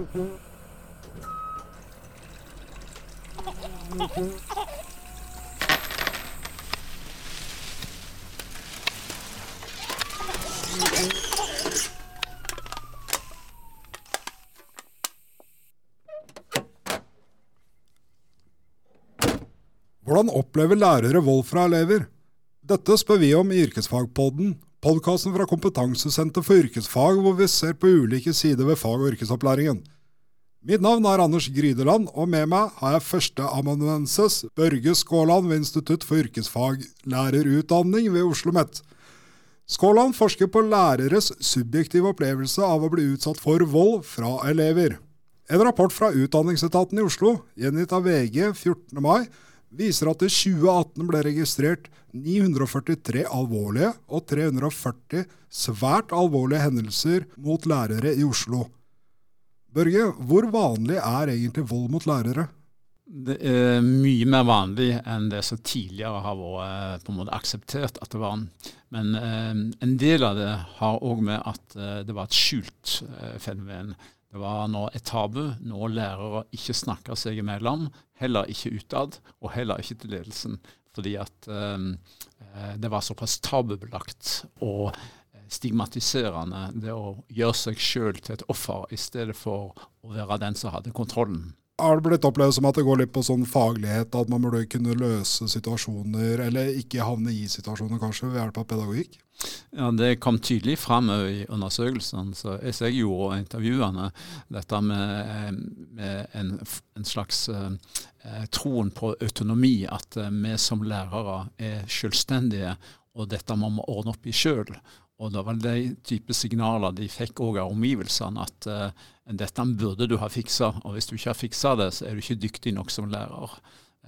Hvordan opplever lærere vold fra elever? Dette spør vi om i Yrkesfagpodden, podkasten fra Kompetansesenter for yrkesfag, hvor vi ser på ulike sider ved fag- og yrkesopplæringen. Mitt navn er Anders Grydeland, og med meg har jeg førsteamanuensis Børge Skåland ved Institutt for yrkesfaglærerutdanning ved Oslo OsloMet. Skåland forsker på læreres subjektive opplevelse av å bli utsatt for vold fra elever. En rapport fra Utdanningsetaten i Oslo, gjengitt av VG 14. mai, viser at i 2018 ble registrert 943 alvorlige og 340 svært alvorlige hendelser mot lærere i Oslo. Børge, hvor vanlig er egentlig vold mot lærere? Det er mye mer vanlig enn det som tidligere har vært på en måte akseptert at det var. Men eh, en del av det har òg med at eh, det var et skjult eh, fenomen. Det var nå et tabu. Nå lærere ikke snakker seg imellom, heller ikke utad, og heller ikke til ledelsen. Fordi at eh, det var såpass tabubelagt og stigmatiserende det å gjøre seg sjøl til et offer, i stedet for å være den som hadde kontrollen. Har det blitt opplevd som at det går litt på sånn faglighet, at man burde kunne løse situasjoner, eller ikke havne i situasjoner kanskje, ved hjelp av pedagogikk? Ja, Det kom tydelig fram i undersøkelsene. så Jeg, gjorde gjorde intervjuene dette med, med en, en, slags eh, troen på autonomi, at eh, vi som lærere er selvstendige, og dette må vi ordne opp i sjøl. Og det var de type signaler de fikk òg av omgivelsene, at uh, dette burde du ha fiksa, og hvis du ikke har fiksa det, så er du ikke dyktig nok som lærer.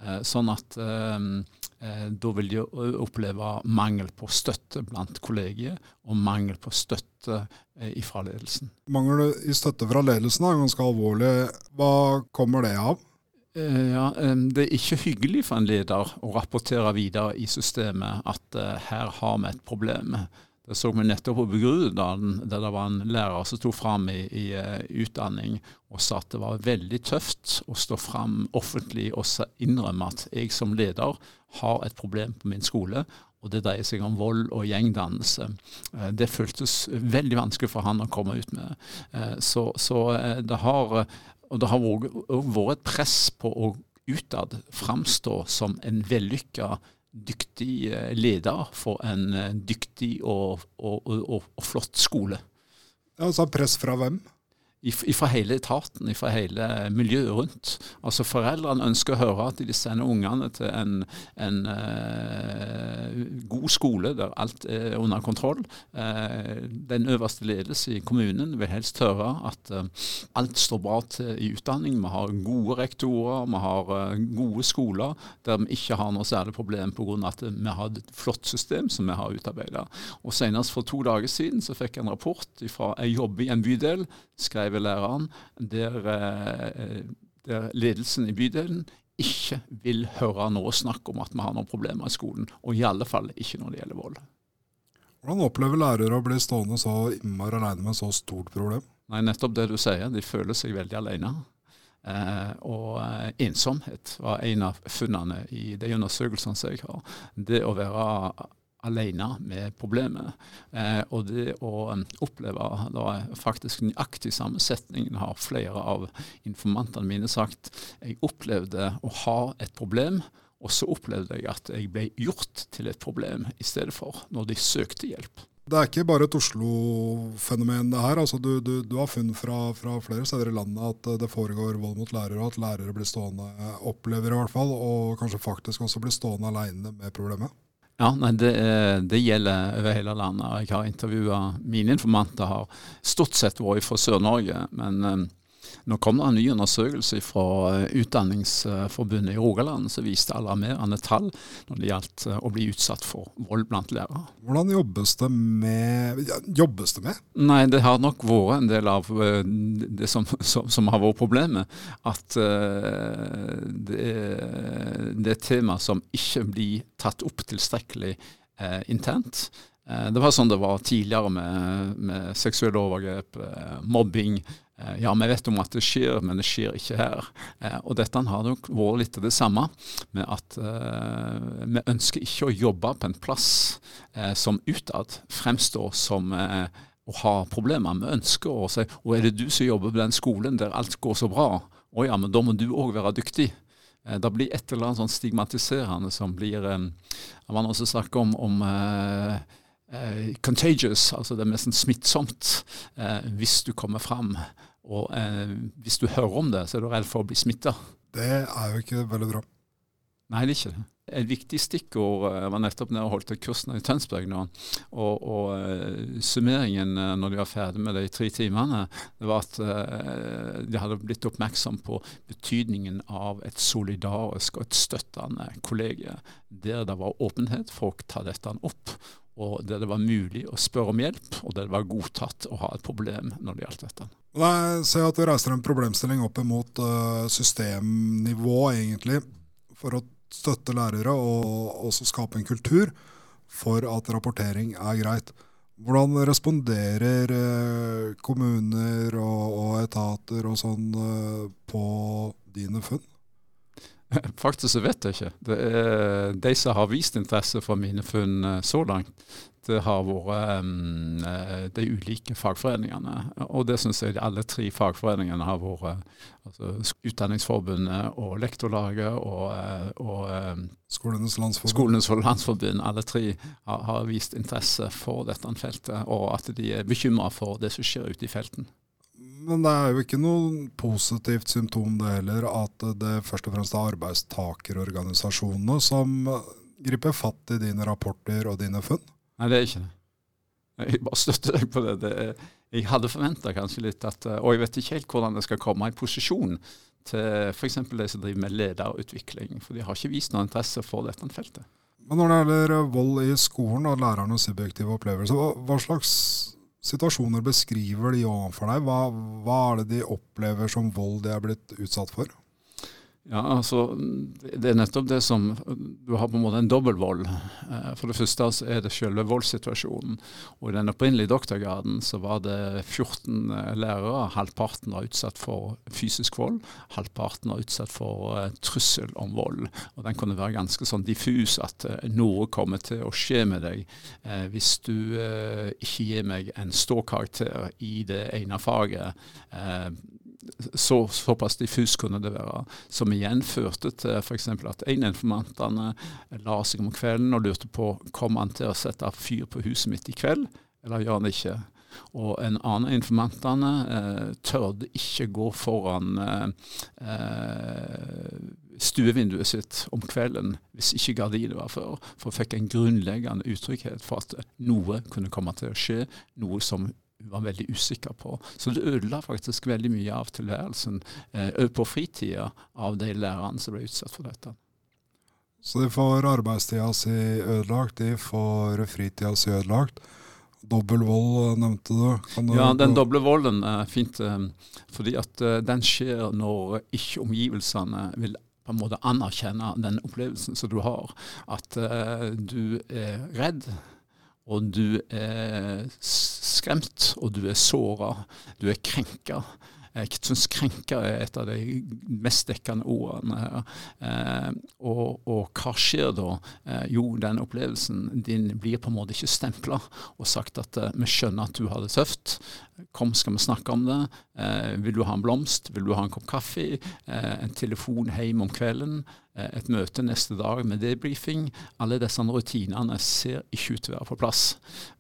Uh, sånn at uh, da vil de oppleve mangel på støtte blant kollegiet, og mangel på støtte fra ledelsen. Mangel i støtte fra ledelsen er ganske alvorlig. Hva kommer det av? Ja, Det er ikke hyggelig for en leder å rapportere videre i systemet at her har vi et problem. Det så vi nettopp på Groruddalen, der det var en lærer som sto fram i, i uh, utdanning og sa at det var veldig tøft å stå fram offentlig og innrømme at jeg som leder har et problem på min skole, og det dreier seg om vold og gjengdannelse. Uh, det føltes veldig vanskelig for han å komme ut med. Uh, så, så det har, og det har vært et press på å utad framstå som en vellykka dyktig eh, leder for en eh, dyktig og, og, og, og flott skole. Altså Press fra hvem? Fra hele etaten, fra hele miljøet rundt. Altså Foreldrene ønsker å høre at de sender ungene til en, en uh, god skole der alt er under kontroll. Uh, den øverste ledelse i kommunen vil helst høre at uh, alt står bra til i utdanning. Vi har gode rektorer, vi har gode skoler der vi ikke har noe særlig problem pga. at vi har et flott system som vi har utarbeidet. Og Senest for to dager siden så fikk jeg en rapport fra jeg jobber i en bydel skrev læreren, der, eh, der ledelsen i bydelen ikke vil høre noe snakk om at vi har noen problemer i skolen, og i alle fall ikke når det gjelder vold. Hvordan opplever lærere å bli stående så innmari alene med et så stort problem? Nei, Nettopp det du sier, de føler seg veldig alene. Eh, og eh, ensomhet var en av funnene i de undersøkelsene jeg har. Det å være alene med problemet. Eh, og det å um, oppleve da faktisk nøyaktig sammensetning har flere av informantene mine sagt. Jeg opplevde å ha et problem, og så opplevde jeg at jeg ble gjort til et problem i stedet for når de søkte hjelp. Det er ikke bare et Oslo-fenomen, det her. Altså, du, du, du, har funnet fra, fra, flere steder i landet at det foregår vold mot lærere, og at lærere blir stående, opplever i hvert fall, og kanskje faktisk også blir stående alene med problemet. Ja, nei, det, det, gjelder over hele landet. Jeg har intervjua Mine informanter har stort sett vært fra Sør-Norge. Men um, nå kom det en ny undersøkelse fra eh, Utdanningsforbundet i Rogaland som viste alarmerende tall når det gjaldt eh, å bli utsatt for vold blant lærere. Hvordan jobbes det med Jobbes det med? Nei, det har nok vært en del av eh, det som, som, som har vært problemet. At det, det er et tema som ikke blir tatt opp tilstrekkelig uh, internt. Det var sånn det var tidligere med, med seksuelle overgrep, mobbing, Eh, ja, vi vet om at det skjer, men det skjer ikke her. Eh, og dette har nok vært litt det samme, med at eh, vi ønsker ikke å jobbe på en plass eh, som utad fremstår som eh, å ha problemer. Vi ønsker å si og er det du som jobber på den skolen der alt går så bra? Å ja, men da må du òg være dyktig. Da blir et eller annet sånn stigmatiserende som blir Det var noen som snakket om, om eh, contagious, altså det er nesten smittsomt uh, hvis du kommer fram. Og eh, hvis du hører om det, så er du redd for å bli smitta. Det er jo ikke veldig bra. Nei, det er ikke det. Et viktig stikkord var nettopp nede og holdt kurs i Tønsberg nå. Og, og uh, summeringen uh, når de var ferdig med de tre timene, det var at de hadde blitt oppmerksom på betydningen av et solidarisk og et støttende kollegium Der det var åpenhet Folk tar dette opp og der det var mulig å spørre om hjelp, og der det var godtatt å ha et problem når det gjaldt dette. Jeg ser at du reiser en problemstilling opp mot uh, systemnivå, egentlig, for å støtte lærere og også skape en kultur for at rapportering er greit. Hvordan responderer uh, kommuner og, etater og sånn uh, på dine funn? Faktisk så vet jeg ikke. Det er de som har vist interesse for mine funn eh, så langt, det har vært um, de ulike fagforeningene. Og det syns jeg alle tre fagforeningene har vært. Altså Utdanningsforbundet og Lektorlaget og, og Skolenes Landsforbund. Skolenes Landsforbund. Alle tre har, har, vist interesse for dette feltet, og at de er bekymra for det som skjer ute i felten. Men det er jo ikke noe positivt symptom det heller, at det først og fremst er arbeidstakerorganisasjonene som griper fatt i dine rapporter og dine funn? Nei, det er ikke det. Jeg bare støtter deg på det. det er, jeg hadde forventa kanskje litt at Og jeg vet ikke helt hvordan det skal komme i posisjon til f.eks. de som driver med lederutvikling. For de har ikke vist noen interesse for dette feltet. Men når det gjelder vold i skolen og lærernes subjektive opplevelser, hva, hva slags situasjoner beskriver de overfor deg? Hva, hva, er det de opplever som vold de er blitt utsatt for? Ja, altså, Det er nettopp det som Du har på en måte en dobbeltvold. vold. for det første så er det selve voldssituasjonen. Og I den opprinnelige doktorgraden så var det 14 eh, lærere. Halvparten var utsatt for fysisk vold. Halvparten var utsatt for uh, trussel om vold. Og Den kunne være ganske sånn diffus at noe kommer til å skje med deg hvis du ikke gir meg en ståkarakter i det ene faget så, såpass diffus kunne det være. Som igjen førte til f.eks. at en informantene la seg om kvelden og lurte på kom han til å sette fyr på huset mitt i kveld, eller gjør han ikke. Og en annen informantene eh, tørde ikke gå foran eh, eh, stuevinduet sitt om kvelden hvis ikke gardinet var før, for fikk en grunnleggende utrygghet for at noe kunne komme til å skje, noe som var veldig usikker på. Så det ødela faktisk veldig mye av tilværelsen eh, på fritida av de lærerne som ble utsatt for dette. Så de får arbeidstida si ødelagt, de får fritida si ødelagt. Dobbel vold eh, nevnte du. du. Ja, den doble volden er fint. Eh, fordi at uh, den skjer når ikke omgivelsene vil på en måte anerkjenne den opplevelsen som du har. At du er redd og du er skremt, og du er såra, du er krenka. Jeg syns 'krenka' er et av de mest dekkende ordene. Eh, og, og, hva skjer da? Eh, jo, den opplevelsen din blir på en måte ikke stempla og sagt at eh, vi skjønner at du har det tøft. Kom, skal vi snakke om det? Eh, vil du ha en blomst? Vil du ha en kopp kaffe? Eh, en telefon hjem om kvelden? Eh, et møte neste dag med debrifing. Alle disse rutinene ser ikke ut til å være på plass.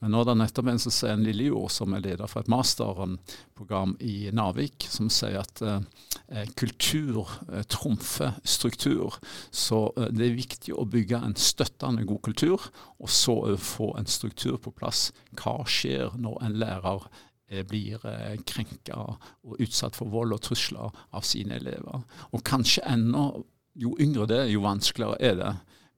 Men nå er det nettopp en som sier en Lillejord, som er leder for et masterprogram i Narvik, som sier at eh, kultur eh, trumfer struktur. Så eh, det er viktig å bygge en støttende god kultur, og så få en struktur på plass. Hva skjer når en lærer eh, blir eh, krenka og utsatt for vold og trusler av sine elever. Og kanskje enda jo yngre det er, jo vanskeligere er det.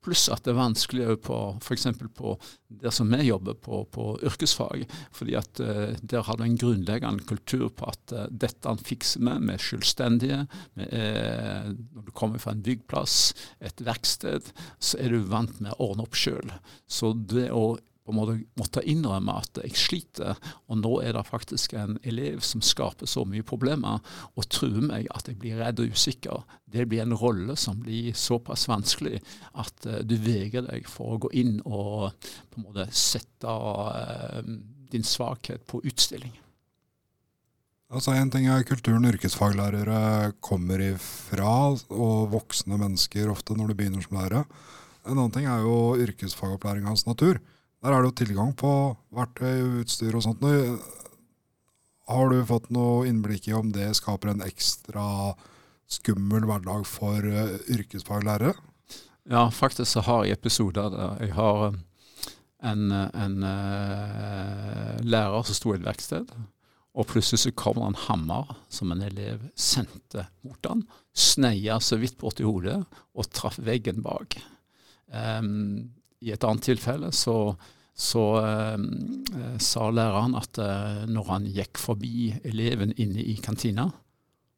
Pluss at det er vanskeligere på f.eks. på der som vi jobber på, på yrkesfag. fordi at uh, der har du en grunnleggende kultur på at uh, dette fikser vi, vi er selvstendige. Vi er, når du kommer fra en byggplass, et verksted, så er du vant med å ordne opp sjøl. Så det å på en måte måtte innrømme at jeg sliter, og nå er det faktisk en elev som skaper så mye problemer og truer meg at jeg blir redd og usikker. Det blir en rolle som blir såpass vanskelig at uh, du vegrer deg for å gå inn og på en måte sette uh, din svakhet på utstilling. Altså En ting er kulturen yrkesfaglærere kommer ifra, og voksne mennesker ofte når de begynner som lærer. En annen ting er jo yrkesfagopplæringas natur. Der er det jo tilgang på verktøy, utstyr og sånt. Har du fått noe innblikk i om det skaper en ekstra skummel hverdag for uh, yrkesfaglærere? Ja, faktisk så har jeg episoder der jeg har eh, en, en uh, lærer som sto i et verksted. Og plutselig så kom det en hammer som en elev sendte mot han. Sneia så vidt borti hodet og traff veggen bak. Um, I et annet tilfelle så så eh, sa læreren at eh, når han gikk forbi eleven inne i kantina,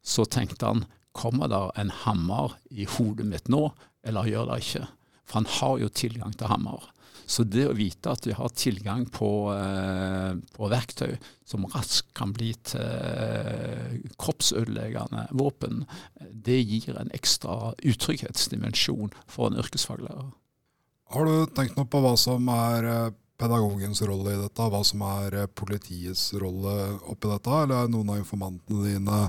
så tenkte han kommer det en hammer i hodet mitt nå, eller gjør det ikke? For han har jo tilgang til hammer. Så det å vite at vi har tilgang på, eh, på verktøy som raskt kan bli til eh, kroppsødeleggende våpen, det gir en ekstra utrygghetsdimensjon for en yrkesfaglærer. Har du tenkt noe på hva som er eh, pedagogens rolle i dette, hva som er eh, politiets rolle oppi dette? Eller er noen av informantene dine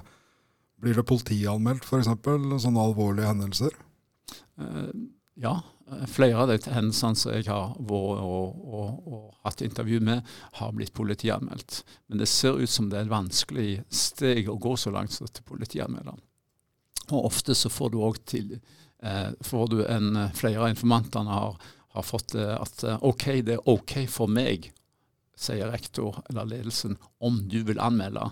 Blir det politianmeldt, f.eks., sånne alvorlige hendelser? Uh, ja. Flere av de hendelsene som jeg har vært og, og, og, hatt intervju med, har blitt politianmeldt. Men det ser ut som det er et vanskelig steg å gå så langt som til politianmelderen. Og ofte så får du òg til eh, får du en, Flere av informantene har har fått eh, at eh, OK, det er OK for meg, sier rektor eller ledelsen, om du vil anmelde.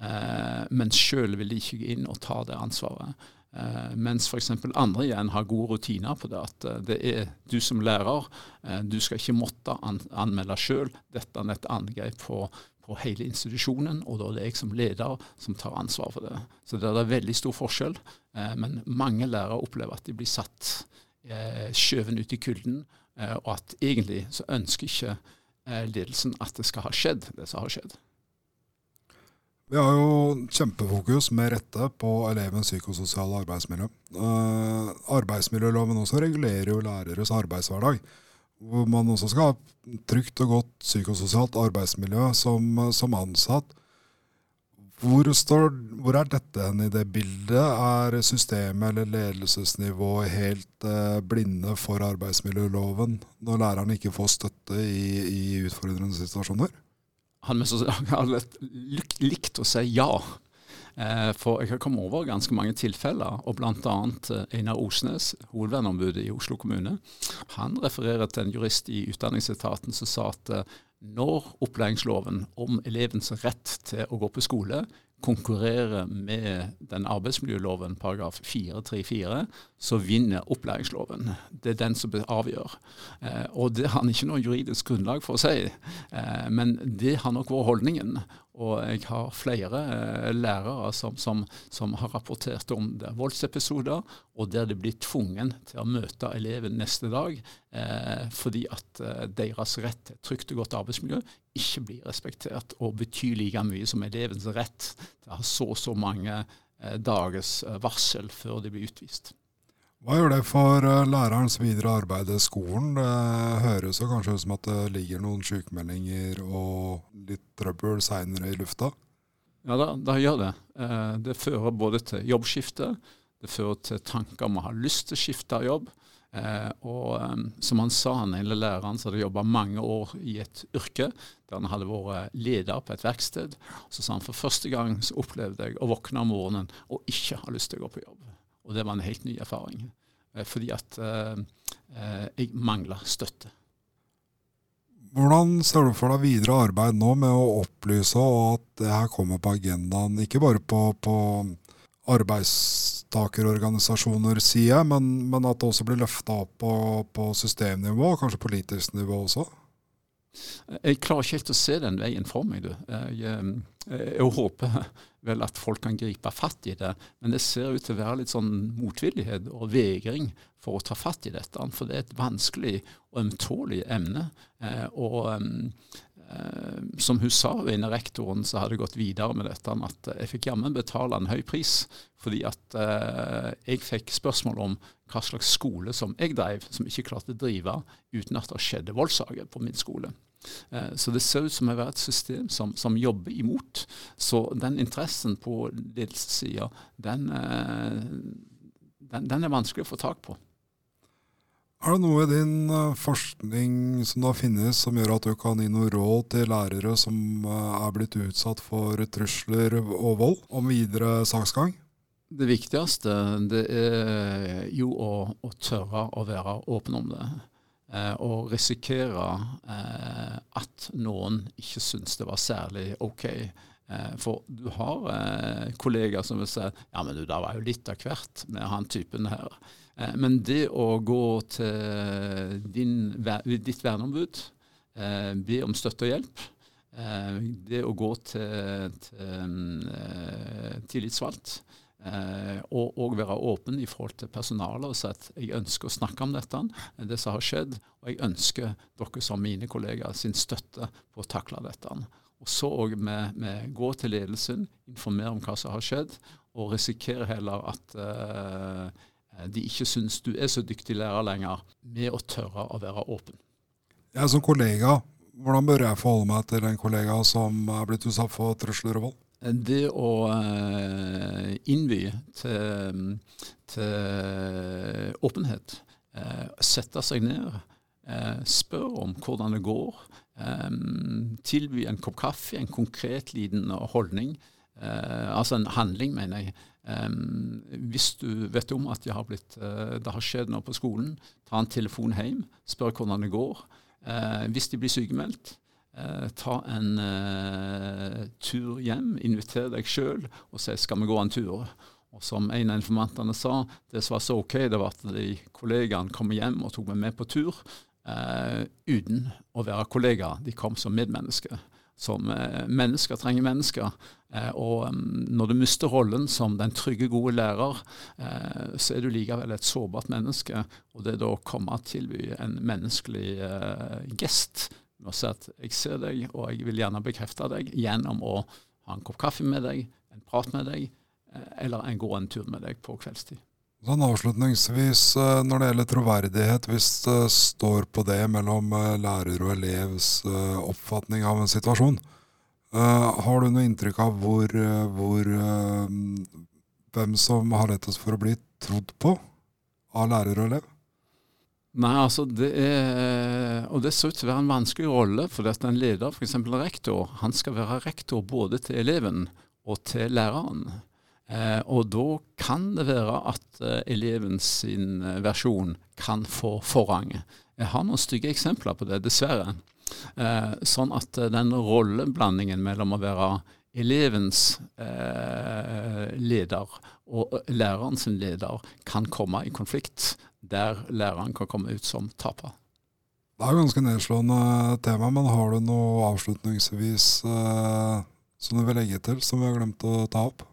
Eh, men sjøl vil de ikke gå inn og ta det ansvaret. Eh, mens f.eks. andre igjen har gode rutiner på det. At eh, det er du som lærer, eh, du skal ikke måtte an anmelde sjøl. Dette er et angrep på, på hele institusjonen, og da er det jeg som leder som tar ansvar for det. Så det er veldig stor forskjell. men mange lærere opplever at de blir satt eh, skjøvet ut i kulden, eh, og at egentlig så ønsker ikke eh, ledelsen at det skal ha skjedd, det som har skjedd. Vi har jo kjempefokus med rette på elevens psykososiale arbeidsmiljø. Eh, arbeidsmiljøloven også regulerer jo læreres arbeidshverdag. Hvor man også skal ha trygt og godt psykososialt arbeidsmiljø som, som ansatt. Hvor, står, hvor, er dette hen i det bildet? Er systemet eller ledelsesnivået helt eh, blinde for arbeidsmiljøloven når læreren ikke får støtte i, i utfordrende situasjoner? Han hadde likt å si ja. Eh, for jeg har kommet over ganske mange tilfeller, og bl.a. Eh, Einar Osnes, hovedverneombudet i Oslo kommune, han refererer til en jurist i Utdanningsetaten som sa at når opplæringsloven om elevens rett til å gå på skole konkurrerer med den arbeidsmiljøloven paragraf 434, så vinner opplæringsloven. Det er den som avgjør. Eh, og det har han ikke noe juridisk grunnlag for å si, eh, men det har nok vært holdningen. Og jeg har flere eh, lærere som, som, som, har rapportert om det voldsepisoder, og der de blir tvungen til å møte eleven neste dag eh, fordi at eh, deres rett til trygt og godt arbeidsmiljø ikke blir respektert, og betyr like mye som elevens rett til å ha så og så mange eh, dagers eh, varsel før de blir utvist. Hva gjør det for eh, lærerens videre arbeid i skolen? Det høres jo kanskje ut som at det ligger noen sykemeldinger og litt trøbbel seinere i lufta? Ja, det, da gjør det. Eh, det fører både til jobbskifte, det fører til tanker om å ha lyst til å skifte jobb. Eh, og som han sa, han hele læreren som hadde jobba mange år i et yrke, der han hadde vært leder på et verksted, så sa han for første gang så opplevde jeg å våkne om morgenen og ikke ha lyst til å gå på jobb. Og det var en helt ny erfaring. Eh, fordi at eh, eh, jeg mangla støtte. Hvordan ser du for deg videre arbeid nå med å opplyse og at det her kommer på agendaen, ikke bare på, på arbeidstakerorganisasjoner, sier jeg, men, men, at det også blir løfta opp på, på systemnivå, kanskje politisk nivå også? Jeg klarer ikke helt å se den veien for meg. Du. Jeg, jeg håper vel at folk kan gripe fatt i det. Men det ser ut til å være litt sånn motvillighet og vegring for å ta fatt i dette. For det er et vanskelig og ømtålig emne. Eh, og eh, som hun sa, ene rektoren som hadde gått videre med dette, at jeg fikk jammen betale en høy pris. Fordi at eh, jeg fikk spørsmål om hva slags skole som jeg drev, som ikke klarte å drive uten at det skjedde voldssaker på min skole. Eh, så det ser ut som å være et system som, som jobber imot. Så den interessen på ledelsessida, den, eh, den, den, er vanskelig å få tak på. Er det noe i din eh, forskning som da finnes som gjør at du kan gi noe råd til lærere som er blitt utsatt for trusler og vold, om videre saksgang? Det viktigste det er jo å, å tørre å være åpen om det og risikere eh, at noen ikke syns det var særlig OK. Eh, for du har eh, kollegaer som vil si ja, men du, det var jo litt av hvert med han typen her. Eh, men det å gå til din, ditt verneombud, eh, be om støtte og hjelp, det å gå til, til tillitsvalgt Eh, og, og, være åpen i forhold til personalet og si at jeg ønsker å snakke om dette, det som har skjedd, og jeg ønsker dere som mine kollegaer sin støtte på å takle dette. Og så òg med, med, gå til ledelsen, informere om hva som har skjedd, og risikere heller at eh, de ikke syns du er så dyktig lærer lenger, med å tørre å være åpen. Jeg som kollega, hvordan bør jeg forholde meg til en kollega som er blitt utsatt for trusler og vold? Det å innby til, til åpenhet, uh, sette seg ned, spør spørre om hvordan det går, tilby en kopp kaffe, en konkret liten holdning, altså en handling, mener jeg. Hvis du vet om at har blitt, det har skjedd noe på skolen, ta en telefon hjem, spør hvordan det går. hvis de blir sykemeldt, Eh, ta en eh, tur hjem, inviter deg sjøl og si 'skal vi gå en tur'? Og som en av informantene sa, det som var så OK, det var at de kollegaene kom hjem og tok meg med på tur eh, uten å være kollegaer. De kom som medmennesker. Som eh, mennesker trenger mennesker. Eh, og um, når du mister rollen som den trygge, gode lærer, eh, så er du likevel et sårbart menneske. Og det da å komme og tilby en menneskelig gest med å si at jeg ser deg, og jeg vil gjerne bekrefte deg gjennom å ha en kopp kaffe med deg, en prat med deg, eh, eller en gå en tur med deg på kveldstid. Sånn Avslutningsvis, eh, når det gjelder troverdighet, hvis det står på det mellom eh, lærer og elevs oppfatning av en situasjon, har du noe inntrykk av hvor, hvor, hvem som har lettest for å bli trodd på av lærer og elev? Nei, altså det er Og det ser ut til å være en vanskelig rolle. For at en leder, f.eks. en rektor, han skal være rektor både til eleven og til læreren. Eh, og da kan det være at eh, sin eh, versjon kan få forrang. Jeg har noen stygge eksempler på det, dessverre. Eh, sånn at eh, den rolleblandingen mellom å være elevens eh, leder og lærerens leder kan komme i konflikt der læreren kan komme ut som taper. Det er ganske nedslående tema, men har du noe avslutningsvis eh, som du vil legge til, som vi har glemt å ta opp?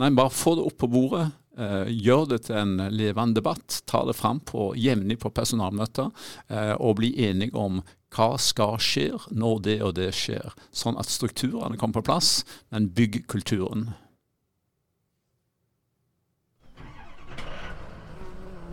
Nei, bare få det opp på bordet. Eh, gjør det til en levende debatt. Ta det fram på, jevnlig på personalmøter, eh, og bli enige om hva skal skje når det og det skjer. Sånn at strukturene kommer på plass, men bygg kulturen.